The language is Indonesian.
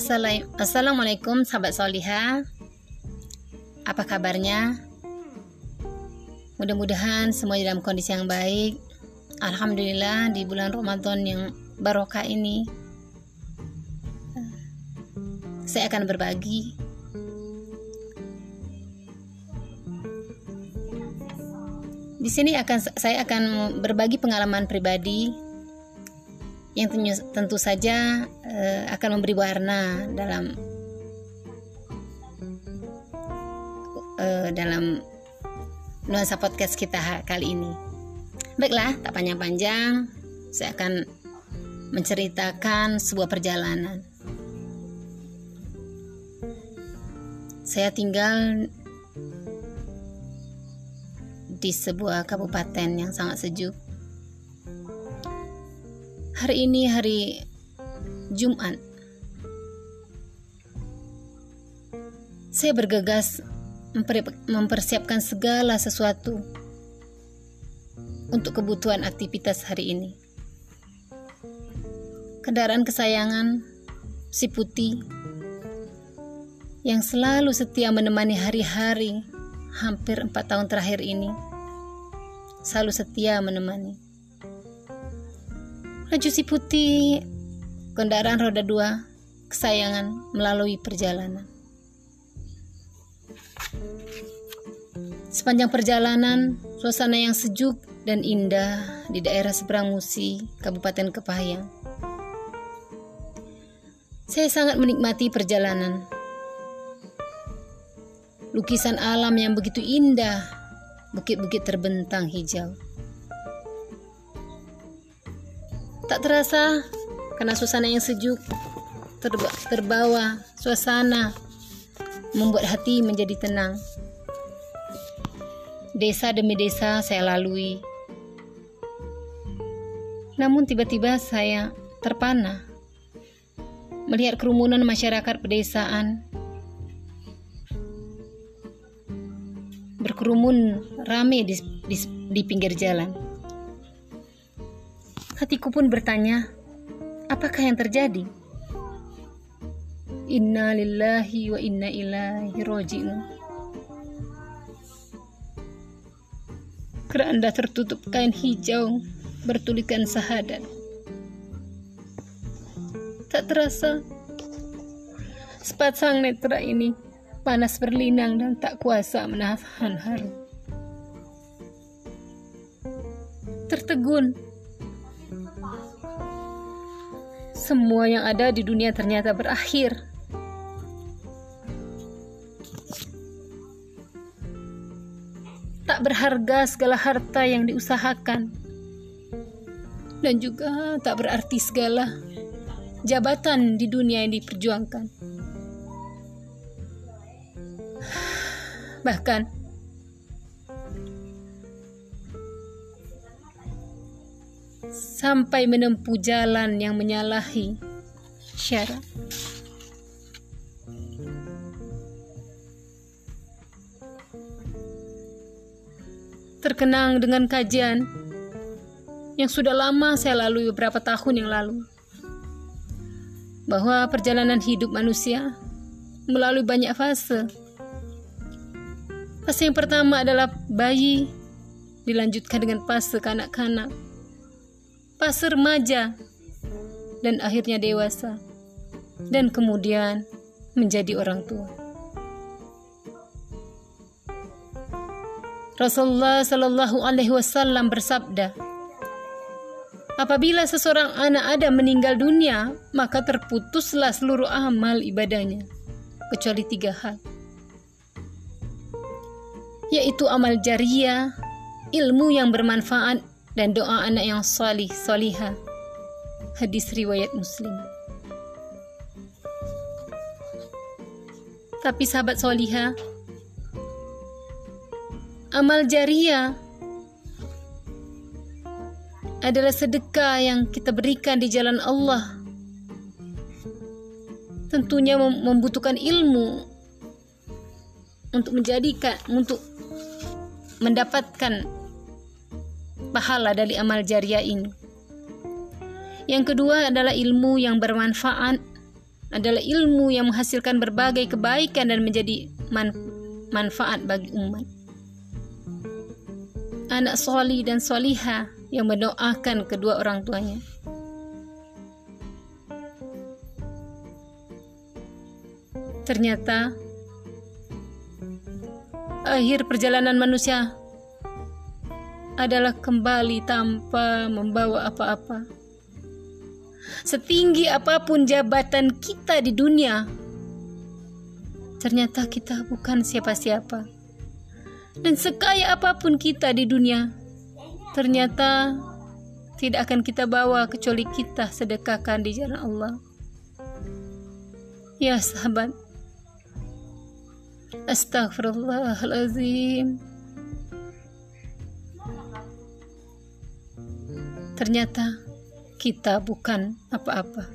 Assalamualaikum sahabat soliha. Apa kabarnya? Mudah-mudahan semua dalam kondisi yang baik. Alhamdulillah di bulan Ramadan yang barokah ini Saya akan berbagi. Di sini akan saya akan berbagi pengalaman pribadi. Yang tentu, tentu saja uh, akan memberi warna dalam uh, dalam nuansa podcast kita kali ini. Baiklah, tak panjang-panjang, saya akan menceritakan sebuah perjalanan. Saya tinggal di sebuah kabupaten yang sangat sejuk Hari ini hari Jumat. Saya bergegas mempersiapkan segala sesuatu untuk kebutuhan aktivitas hari ini. Kendaraan kesayangan si putih yang selalu setia menemani hari-hari hampir empat tahun terakhir ini selalu setia menemani. Laju si putih, kendaraan roda dua, kesayangan melalui perjalanan. Sepanjang perjalanan, suasana yang sejuk dan indah di daerah seberang Musi, Kabupaten Kepahayang. Saya sangat menikmati perjalanan. Lukisan alam yang begitu indah, bukit-bukit terbentang hijau. Tak terasa karena suasana yang sejuk terba terbawa suasana membuat hati menjadi tenang. Desa demi desa saya lalui. Namun tiba-tiba saya terpana melihat kerumunan masyarakat pedesaan berkerumun rame di, di, di pinggir jalan. Hatiku pun bertanya, apakah yang terjadi? Inna lillahi wa inna ilaihi roji'un. Keranda tertutup kain hijau bertuliskan sahadat. Tak terasa, sepasang netra ini panas berlinang dan tak kuasa menahan haru. Tertegun semua yang ada di dunia ternyata berakhir. Tak berharga segala harta yang diusahakan, dan juga tak berarti segala jabatan di dunia yang diperjuangkan. Bahkan sampai menempuh jalan yang menyalahi syarat. Terkenang dengan kajian yang sudah lama saya lalui beberapa tahun yang lalu, bahwa perjalanan hidup manusia melalui banyak fase. Fase yang pertama adalah bayi, dilanjutkan dengan fase kanak-kanak, pas remaja, dan akhirnya dewasa, dan kemudian menjadi orang tua. Rasulullah Shallallahu Alaihi Wasallam bersabda, Apabila seseorang anak Adam meninggal dunia, maka terputuslah seluruh amal ibadahnya, kecuali tiga hal, yaitu amal jariah, ilmu yang bermanfaat, dan doa anak yang salih salihah. Hadis riwayat Muslim. Tapi sahabat soliha, amal jariah adalah sedekah yang kita berikan di jalan Allah. Tentunya membutuhkan ilmu untuk menjadikan, untuk mendapatkan pahala dari amal jariah ini. Yang kedua adalah ilmu yang bermanfaat adalah ilmu yang menghasilkan berbagai kebaikan dan menjadi man manfaat bagi umat. Anak soli dan soliha yang mendoakan kedua orang tuanya. Ternyata akhir perjalanan manusia adalah kembali tanpa membawa apa-apa. Setinggi apa pun jabatan kita di dunia, ternyata kita bukan siapa-siapa. Dan sekaya apa pun kita di dunia, ternyata tidak akan kita bawa kecuali kita sedekahkan di jalan Allah. Ya sahabat, Astagfirullahalazim. Ternyata kita bukan apa-apa.